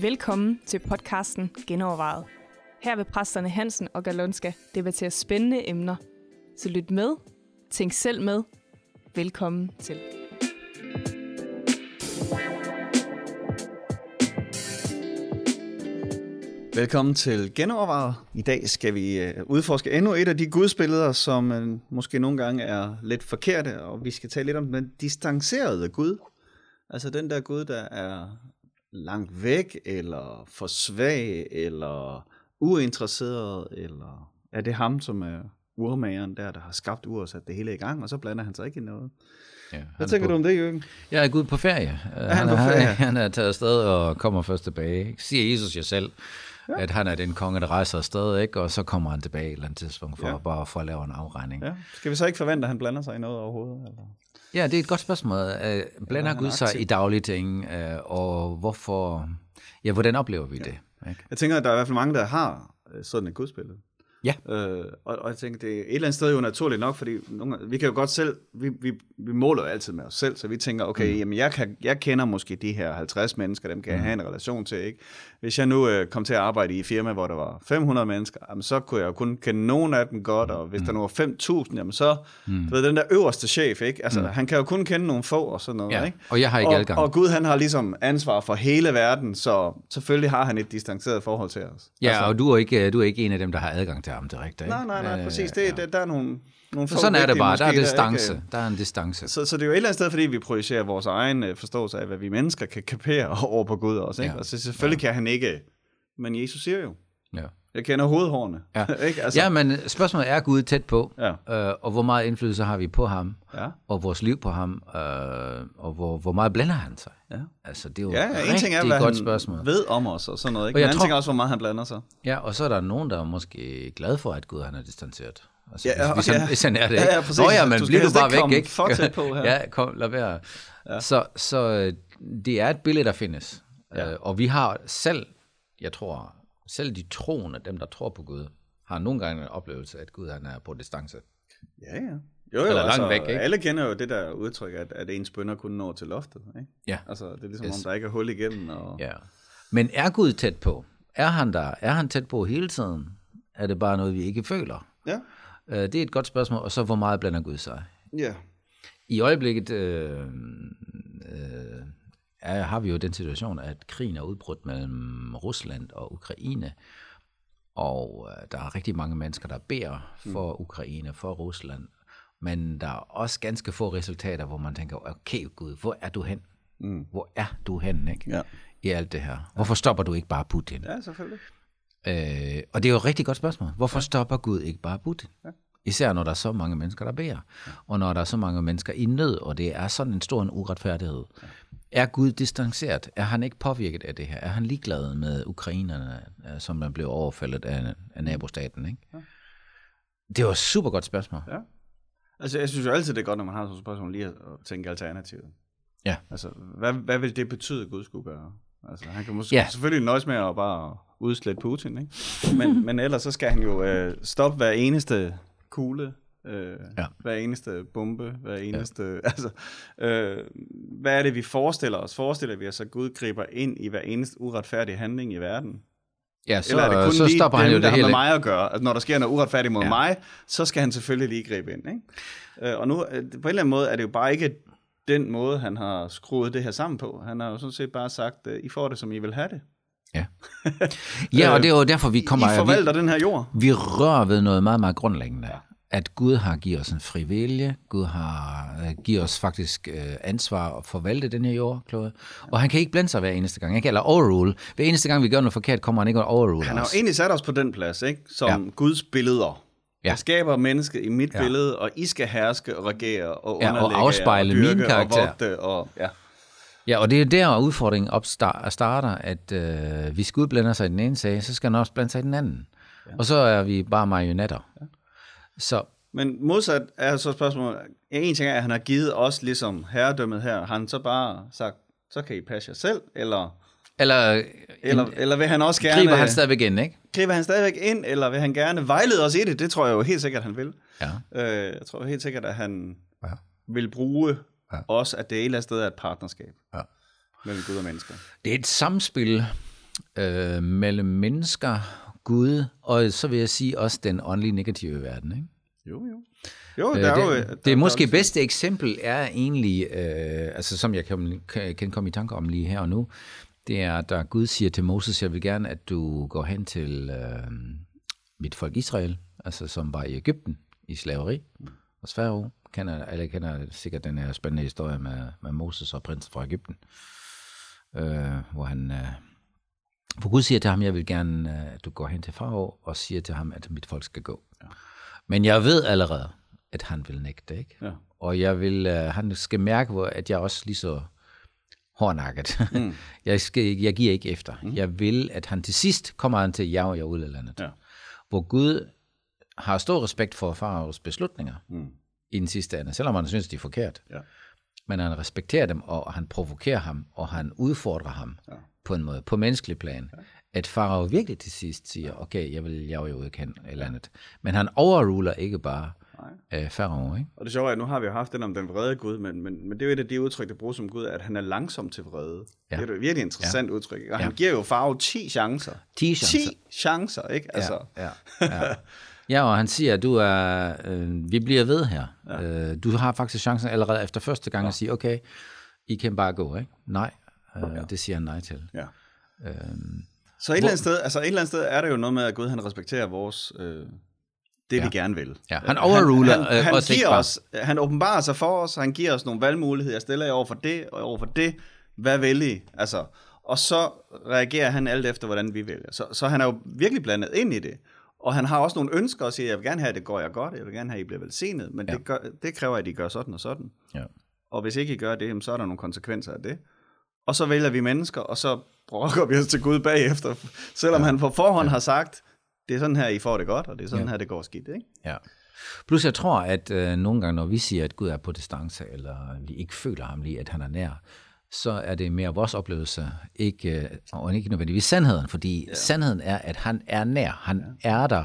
Velkommen til podcasten Genovervejet. Her vil præsterne Hansen og Galonska debattere spændende emner. Så lyt med, tænk selv med. Velkommen til. Velkommen til Genovervejet. I dag skal vi øh, udforske endnu et af de gudsbilleder, som øh, måske nogle gange er lidt forkerte, og vi skal tale lidt om den distancerede Gud. Altså den der Gud, der er langt væk, eller for svag, eller uinteresseret, eller er det ham, som er urmageren der, der har skabt ur og sat det hele i gang, og så blander han sig ikke i noget. Ja, Hvad tænker på, du om det, Jørgen? Jeg er Gud på ferie. Er han på ferie? Han, han er taget afsted og kommer først tilbage. Siger Jesus jo selv, ja. at han er den konge, der rejser afsted, ikke? og så kommer han tilbage et eller andet tidspunkt for, Ja. ja. bare for at lave en afregning. Ja. Ja. Skal vi så ikke forvente, at han blander sig i noget overhovedet? Eller? ja, det er et godt spørgsmål. Øh, Blander han Gud sig aktiv? i daglige ting, øh, og hvorfor... Ja, hvordan oplever vi ja. det? Ikke? Jeg tænker, at der er i hvert fald mange, der har øh, sådan et gudsbillede. Ja. Øh, og, og jeg tænker, det er et eller andet sted jo naturligt nok, fordi nogle, vi kan jo godt selv, vi, vi, vi måler jo altid med os selv, så vi tænker, okay, mm. jamen jeg, kan, jeg kender måske de her 50 mennesker, dem kan jeg have en relation til, ikke? Hvis jeg nu øh, kom til at arbejde i et firma, hvor der var 500 mennesker, jamen, så kunne jeg jo kun kende nogen af dem godt, og hvis mm. der nu var 5.000, jamen så, mm. du ved, den der øverste chef, ikke? Altså, mm. han kan jo kun kende nogle få og sådan noget, Ja, ikke? og jeg har ikke og, adgang. Og Gud, han har ligesom ansvar for hele verden, så selvfølgelig har han et distanceret forhold til os. Ja, altså, og du er, ikke, du er ikke en af dem, der har adgang til ham direkte. Ikke? Nej, nej, nej, præcis. Det, ja. der, der er nogle, nogle Så sådan er det bare. Der er distance. ikke- Der er en distance. Så, så det er jo et eller andet sted, fordi vi projicerer vores egen øh, forståelse af, hvad vi mennesker kan kapere over på Gud også. Ikke? Ja. Og så selvfølgelig kan han ikke, men Jesus siger jo, Ja. Jeg kender hovedhårene. Ja. ikke? Altså, ja, men spørgsmålet er Gud tæt på, Ja. øh, og hvor meget indflydelse har vi på ham, Ja. og vores liv på ham, øh, og hvor, hvor meget blander han sig? Ja. Altså, det er jo Ja, ja, en ting er, hvad godt spørgsmål. ved om os og sådan noget. Ikke? Og jeg Men tror- ting er også, hvor meget han blander sig. Ja, og så er der nogen, der er måske glad for, at Gud han er distanceret. Altså, Ja, hvis, hvis, han, ja. hvis han er det, Ja, ikke? ja, præcis. Nå ja, men Du bliver du bare væk, ikke? for tæt på her. ja, kom, lad være. Ja. Så, så øh, det er et billede, der findes. Ja. Øh, og vi har selv, jeg tror, selv de troende, dem der tror på Gud, har nogle gange en oplevelse, at Gud han er på distance. Ja, ja. Jo, jo, Eller langt altså, væk, ikke? alle kender jo det der udtryk, at, at ens bønder kun når til loftet. Ikke? Ja. Altså, det er ligesom, Yes. om der ikke er hul igennem. Og... Ja. Men er Gud tæt på? Er han der? Er han tæt på hele tiden? Er det bare noget, vi ikke føler? Ja. Øh, Det er et godt spørgsmål. Og så, hvor meget blander Gud sig? ja. I øjeblikket øh, øh, er, har vi jo den situation, at krigen er udbrudt mellem Rusland og Ukraine, og øh, der er rigtig mange mennesker, der beder for mm. Ukraine, for Rusland, men der er også ganske få resultater, hvor man tænker, okay Gud, hvor er du hen? Mm. Hvor er du hen, ikke? Ja. I alt det her. Hvorfor stopper du ikke bare Putin? ja, selvfølgelig. Øh, og det er jo et rigtig godt spørgsmål. Hvorfor stopper Gud ikke bare Putin? Især når der er så mange mennesker, der beder. Og når der er så mange mennesker i nød, og det er sådan en stor en uretfærdighed. Er Gud distanceret? Er han ikke påvirket af det her? Er han ligeglad med ukrainerne, øh, som der blev overfaldet af, af nabostaten? Ikke? Det var et super godt spørgsmål. Ja. Altså, jeg synes jo altid, det er godt, når man har sådan et spørgsmål, lige at tænke alternativet. Ja. Altså, hvad, hvad vil det betyde, at Gud skulle gøre? Altså, han kan måske Ja. ja. selvfølgelig nøjes med at bare udslette Putin, ikke? Men, men ellers så skal han jo øh, stoppe hver eneste kugle, øh, Ja. hver eneste bombe, hver eneste... Ja. Altså, øh, hvad er det, vi forestiller os? Forestiller vi os, at Gud griber ind i hver eneste uretfærdige handling i verden? Ja, så, Eller er det kun så lige stopper dem, han jo der det har hele. med mig at gøre? Altså, når der sker noget uretfærdigt mod Ja. mig, så skal han selvfølgelig lige gribe ind. Ikke? Øh, og nu, øh, på en eller anden måde, er det jo bare ikke den måde, han har skruet det her sammen på. Han har jo sådan set bare sagt, øh, I får det, som I vil have det. Ja. ja, og det er jo derfor, vi kommer... I forvalter den her jord. Vi rører ved noget meget, meget grundlæggende. At Gud har givet os en fri vilje. Gud har øh, givet os faktisk øh, ansvar at forvalte den her jordklode. Og han kan ikke blande sig hver eneste gang. Ikke? Eller overrule. Hver eneste gang, vi gør noget forkert, kommer han ikke og overrule Han har os. jo egentlig sat os på den plads, ikke? som Ja. Guds billeder. Ja. Jeg skaber mennesket i mit Ja. billede, og I skal herske og regere og Ja, og underlægge jer afspejle og dyrke min karakter. Og vogte, og, ja. Ja, og det er der udfordringen opstar- starter, at øh, hvis Gud blander sig i den ene sag, så skal han også blande sig i den anden. Ja. Og så er vi bare marionetter. Ja. Så Men modsat er så spørgsmålet, en ting er, at han har givet os ligesom herredømmet her, har han så bare sagt, så kan I passe jer selv, eller Eller, Eller, eller vil han også gerne... griber han stadigvæk ind, ikke? griber han stadigvæk ind, eller vil han gerne vejlede os i det? Det tror jeg jo helt sikkert, han vil. Ja. Øh, jeg tror helt sikkert, at han Ja. vil bruge Ja. også, at det et eller andet sted er et partnerskab Ja. mellem Gud og mennesker. Det er et samspil øh, mellem mennesker, Gud, og så vil jeg sige også den åndelige negative verden, ikke? Jo, jo. Jo, Øh, der er jo... det, der- det er der måske jo- bedste eksempel er egentlig, øh, altså som jeg kan, kan, komme i tanke om lige her og nu, det er, da Gud siger til Moses, jeg vil gerne, at du går hen til øh, mit folk Israel, altså som var i Ægypten i slaveri hos Farao. Kender, alle kender sikkert den her spændende historie med, med Moses og prinsen fra Ægypten, øh, hvor han... Øh, hvor Gud siger til ham, jeg vil gerne, øh, at du går hen til Farao og siger til ham, at mit folk skal gå. Ja. Men jeg ved allerede, at han vil nægte, ikke? Ja. Og jeg vil, øh, han skal mærke, at jeg også lige så hårdnakket. Mm. jeg, skal, jeg giver ikke efter. Mm. Jeg vil, at han til sidst kommer han til at jage jer ud af landet. Ja. Hvor Gud har stor respekt for faraos beslutninger Mm. i den sidste ende, selvom han synes, de er forkert. Ja. Men han respekterer dem, og han provokerer ham, og han udfordrer ham Ja. På en måde, på menneskelig plan. Ja. At farao virkelig til sidst siger, okay, jeg vil jer ud af kan- af landet. Men han overruler ikke bare øh, farao, ikke? Og det sjove er, at nu har vi jo haft den om den vrede Gud, men, men, men det er jo et af de udtryk, der bruges som Gud, at han er langsom til vrede. Ja. Det er jo et virkelig interessant ja. udtryk. ikke? Og Ja. han giver jo Farve 10 chancer. 10 chancer. 10 chancer, ikke? Altså, Ja, ja, ja. ja, og han siger, at du er, øh, vi bliver ved her. Ja. Øh, du har faktisk chancen allerede efter første gang ja. at sige, okay, I kan bare gå, ikke? Nej, øh, ja. det siger han nej til. ja. Øhm, Så et eller, andet sted, altså et eller andet sted er det jo noget med, at Gud han respekterer vores, øh, det ja. vi gerne vil. Ja, han overruler, han, han, øh, han os giver os, han åbenbarer sig for os, han giver os nogle valgmuligheder, jeg stiller jer over for det, og over for det, hvad vil I? Altså, og så reagerer han alt efter, hvordan vi vælger. Så, så han er jo virkelig blandet ind i det. Og han har også nogle ønsker og siger, jeg vil gerne have, at det går jer godt, jeg vil gerne have, at I bliver velsignet, men Ja. det, gør, det kræver, at I gør sådan og sådan. ja. Og hvis ikke I gør det, så er der nogle konsekvenser af det. Og så vælger vi mennesker, og så brokker vi os til Gud bagefter, selvom ja. han på forhånd ja. har sagt, det er sådan her, I får det godt, og det er sådan Ja. her, det går skidt. Ikke? Ja. Plus jeg tror, at øh, nogle gange, når vi siger, at Gud er på distance, eller vi ikke føler ham lige, at han er nær, så er det mere vores oplevelse, ikke, øh, og ikke nødvendigvis sandheden, fordi ja. sandheden er, at han er nær, han ja. er der,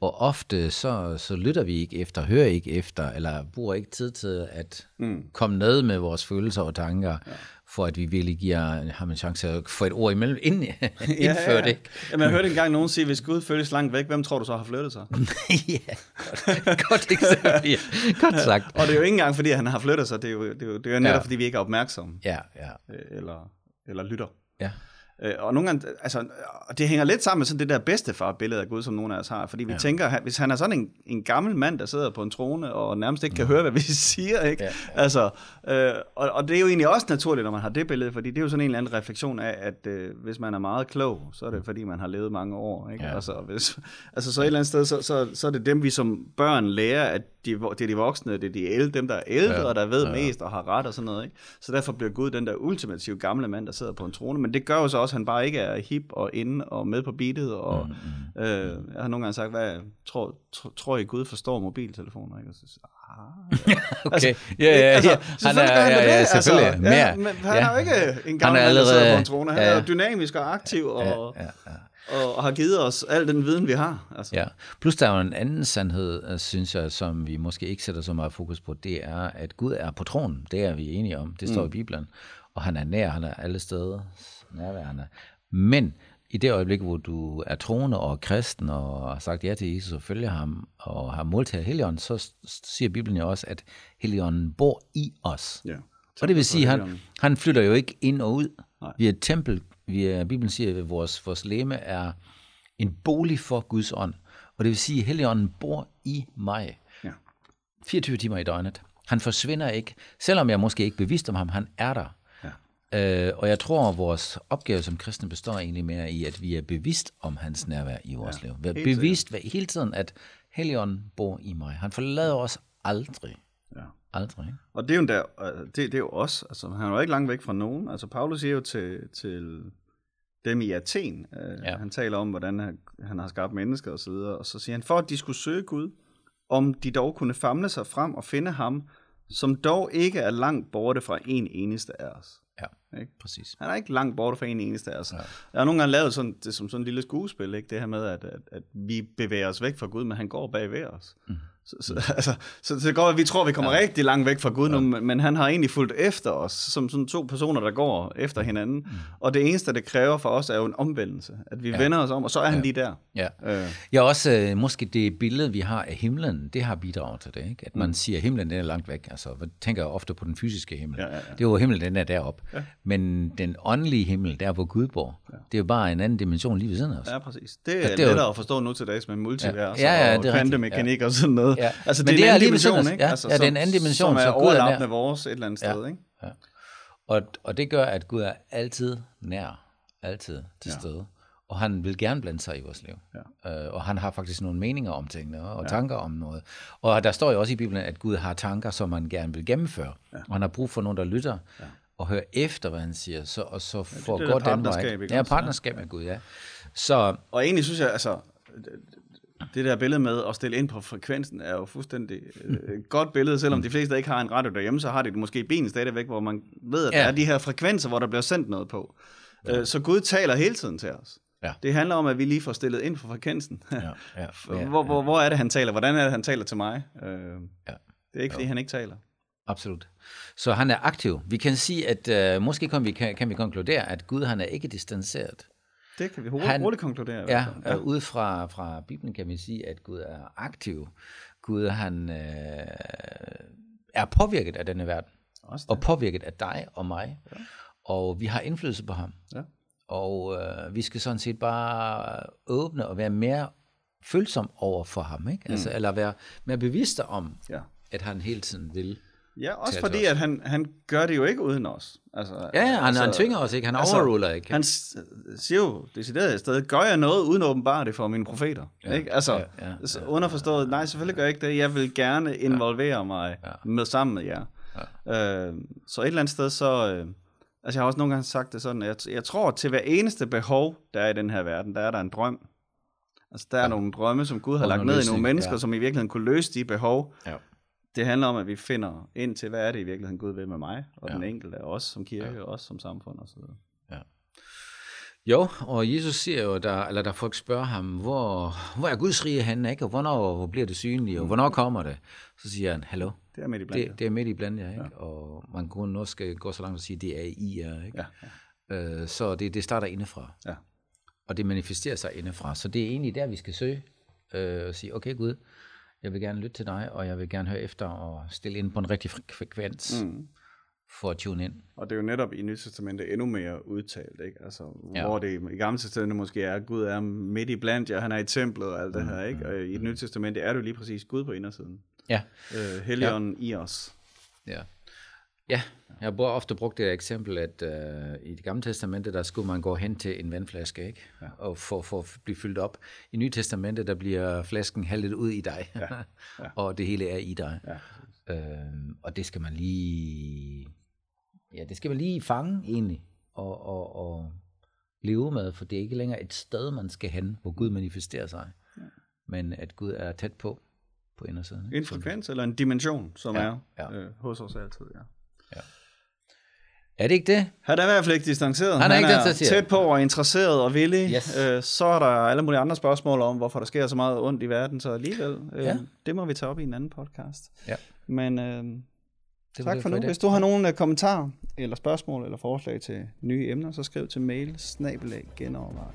og ofte så, så lytter vi ikke efter, hører ikke efter, eller bruger ikke tid til at mm. komme ned med vores følelser og tanker, ja. For at vi virkelig giver ham en chance at få et ord imellem, ind, indført, ikke? Jamen, jeg hørte engang nogen sige, hvis Gud føles langt væk, hvem tror du så har flyttet sig? ja, godt, godt eksempel. Ja. Godt sagt. Og det er jo ikke engang, fordi han har flyttet sig, det er jo, det er jo, det er jo netop, Ja. ja. fordi vi ikke er opmærksomme, Ja, ja, øh, eller, eller lytter. ja. Øh, Og nogle gange, altså, og det hænger lidt sammen med sådan det der bedstefar-billede af Gud, som nogle af os har. Fordi vi Ja. ja. tænker, hvis han er sådan en, en gammel mand, der sidder på en trone, og nærmest ikke kan høre, hvad vi siger, ikke? Ja. Altså, øh, og, og det er jo egentlig også naturligt, når man har det billede, fordi det er jo sådan en eller anden refleksion af, at øh, hvis man er meget klog, så er det fordi, man har levet mange år, ikke? Ja. Altså, hvis, altså, så et eller andet sted, så, så, så er det dem, vi som børn lærer, at de, det er de voksne, det er de ældre, dem, der er ældre, Ja. ja. og der ved Ja. ja. mest og har ret og sådan noget, ikke? Så derfor bliver Gud den der ultimative gamle mand, der sidder på en trone, men det gør jo så også, at han bare ikke er hip og inde og med på beatet, og mm, øh, jeg har nogle gange sagt, hvad, tror, tror, tror I Gud forstår mobiltelefoner, ikke? Og så, ah, Okay, Altså, ja, ja, ja. altså, Han er, han ja, ja, det, selvfølgelig. altså. Mere. Ja, men han ja. er jo ikke en Han gammel er mand, der sidder allerede- på en trone. Han ja. er dynamisk og aktiv, og, Ja, ja, ja. Og, og har givet os al den viden, vi har. Altså. Ja, plus der er jo en anden sandhed, øh, synes jeg, som vi måske ikke sætter så meget fokus på, det er, at Gud er på tronen. Det er vi enige om. Det står mm. i Bibelen. Og han er nær, han er alle steder nærværende. Men i det øjeblik, hvor du er troende og er kristen og har sagt ja til Jesus og følger ham og har modtaget Helligånden, så siger Bibelen jo også, at Helligånden bor i os. Ja. Og det vil sige, at han, han flytter jo ikke ind og ud. Nej. Vi er et tempel. Vi er, Bibelen siger, at vores, vores læme er en bolig for Guds ånd. Og det vil sige, at Helligånden bor i mig. Ja. 24 timer i døgnet. Han forsvinder ikke, selvom jeg måske ikke er bevidst om ham, han er der. Ja. Øh, og jeg tror, at vores opgave som kristne består egentlig mere i, at vi er bevidst om hans nærvær i vores ja, liv. Vi er helt bevidst hver- hele tiden, at Helligånden bor i mig. Han forlader os aldrig. Ja. Aldrig. ikke? Og det er jo, der, øh, det, det er jo os. Altså, han er jo ikke langt væk fra nogen. Altså, Paulus siger jo til, til dem i Athen, øh, Ja. han taler om, hvordan han, han har skabt mennesker osv., og, og så siger han, for at de skulle søge Gud, om de dog kunne famle sig frem og finde ham, som dog ikke er langt borte fra en eneste af os. Ja, Ikke? præcis. Han er ikke langt borte fra en eneste af os. Ja. Jeg har nogle gange lavet sådan, det som sådan en lille skuespil, ikke? det her med, at, at, at vi bevæger os væk fra Gud, men han går bag ved os. Mm. Så, så, altså, så, så det går, at vi tror, at vi kommer ja. rigtig langt væk fra Gud nu, men, men han har egentlig fulgt efter os, som sådan to personer, der går efter hinanden. Mm. Og det eneste, det kræver for os, er jo en omvendelse. At vi ja. vender os om, og så er han ja. lige der. Ja. Øh. Ja, også øh, måske det billede, vi har af himlen, det har bidraget til det. Ikke? At man Mm. siger, at himlen den er langt væk. Altså, jeg tænker ofte på den fysiske himmel. Ja, ja, ja. Det er jo himlen, den er deroppe. Ja. Men den åndelige himmel, der hvor Gud bor, ja. det er jo bare en anden dimension lige ved siden af os. Ja, præcis. Det er, det er det jo- er lettere at forstå nu til dags med multivers Ja, ja, ja, og kvantemekanik og sådan noget. Ja. Altså, Men det er det en anden dimension, os. ikke? Ja, altså, ja, det er en anden dimension, Som er er overlappende vores et eller andet sted, ikke? Ja. Og, og det gør, at Gud er altid nær, altid til Ja. stede. Og han vil gerne blande sig i vores liv. Ja. Øh, og han har faktisk nogle meninger om tingene, og ja. tanker om noget. Og der står jo også i Bibelen, at Gud har tanker, som man gerne vil gennemføre. Ja. Og han har brug for nogen, der lytter ja. og hører efter, hvad han siger, så, og så får det ja, der gå den vej. ikke Ja, partnerskab med Gud, ja. Så Og egentlig synes jeg, altså, det der billede med at stille ind på frekvensen er jo fuldstændig øh, godt billede, selvom de fleste ikke har en radio derhjemme, så har de det måske i bilen stadigvæk, hvor man ved, at ja. Ja. der er de her frekvenser, hvor der bliver sendt noget på. Ja. Så Gud taler hele tiden til os. Ja. Det handler om, at vi lige får stillet ind på frekvensen. ja, ja, ja, hvor, hvor, hvor er det, han taler? Hvordan er det, han taler til mig? Øh, Ja. det er ikke, fordi han ikke taler. Absolut. Så han er aktiv. Vi kan sige, at uh, måske kan vi, kan, kan vi konkludere, at Gud han er ikke distanceret. Det kan vi hurtigt, Han- hurtigt konkludere. Ja, ja. ud fra, fra Bibelen kan vi sige, at Gud er aktiv. Gud han øh, er påvirket af denne verden, Også det. og påvirket af dig og mig, ja. og vi har indflydelse på ham. Ja. Og øh, vi skal sådan set bare åbne og være mere følsom over for ham, ikke? Altså, eller være mere bevidste om, Ja. at han hele tiden vil. Ja, også fordi, os. at han, han gør det jo ikke uden os. Altså, Ja, ja han, altså, han tvinger os ikke, han altså, overruler ikke. Han siger jo decideret et sted, gør jeg noget uden at åbenbare det for mine profeter? Ja, ikke? Altså, ja, ja, ja, ja, underforstået, nej, selvfølgelig gør jeg ikke det. Jeg vil gerne involvere mig Ja. med sammen med jer. Ja. Øh, så et eller andet sted, så... Øh, altså, jeg har også nogle gange sagt det sådan, jeg, jeg tror, at til hver eneste behov, der er i den her verden, der er der en drøm. Altså, der er ja. nogle drømme, som Gud har lagt ned i nogle mennesker, ja. som i virkeligheden kunne løse de behov. Ja. Det handler om, at vi finder ind til, hvad er det i virkeligheden, Gud vil med mig, og Ja. den enkelte, og os som kirke, ja. og os som samfund osv. Jo, og Jesus siger jo, der, eller der folk spørger ham, hvor, hvor er Guds rige henne, ikke? og hvornår hvor bliver det synligt, og hvornår kommer det? Så siger han, hallo, Det er midt i blandt. det, det er midt i blandt jer, ikke? Ja. og man kunne også gå så langt og sige, det er i jer. Ikke? Ja, ja. Øh, så det, det starter indefra, Ja. og det manifesterer sig indefra. Så det er egentlig der, vi skal søge øh, og sige, okay Gud, jeg vil gerne lytte til dig, og jeg vil gerne høre efter og stille ind på en rigtig fre- frekvens Mm. for at tune ind. Og det er jo netop i Nyt Testamentet endnu mere udtalt, ikke? Altså, Ja. hvor det i Gamle Testamentet måske er, at Gud er midt i blandt jer, han er i templet og Mm, alt det her, ikke? Og i det Nye Testamente er det jo lige præcis Gud på indersiden. Ja, Øh, Helligånden ja. i os. Ja. Ja, jeg har ofte brugt det eksempel, at uh, i det gamle testamente, der skulle man gå hen til en vandflaske, ikke? Ja. Og for, for at blive fyldt op. I nye testamente, der bliver flasken hældet ud i dig, ja. Ja. og det hele er i dig. Ja. Øhm, og det skal man lige, ja, det skal man lige fange egentlig, og, og, og leve med, for det er ikke længere et sted, man skal hen, hvor Gud manifesterer sig, ja. men at Gud er tæt på, på indersiden. ikke? En frekvens eller en dimension, som Ja, er ja. Øh, hos os altid, ja. Er det ikke det? Han er i hvert fald ikke distanceret. Han er ikke distanceret. tæt på og interesseret og villig. Yes. Øh, så er der alle mulige andre spørgsmål om, hvorfor der sker så meget ondt i verden, så alligevel, øh, Ja. det må vi tage op i en anden podcast. Ja. Men øh, Det tak for nu. Hvis du har nogle øh, kommentarer, eller spørgsmål, eller forslag til nye emner, så skriv til mail snabelag genovervejet.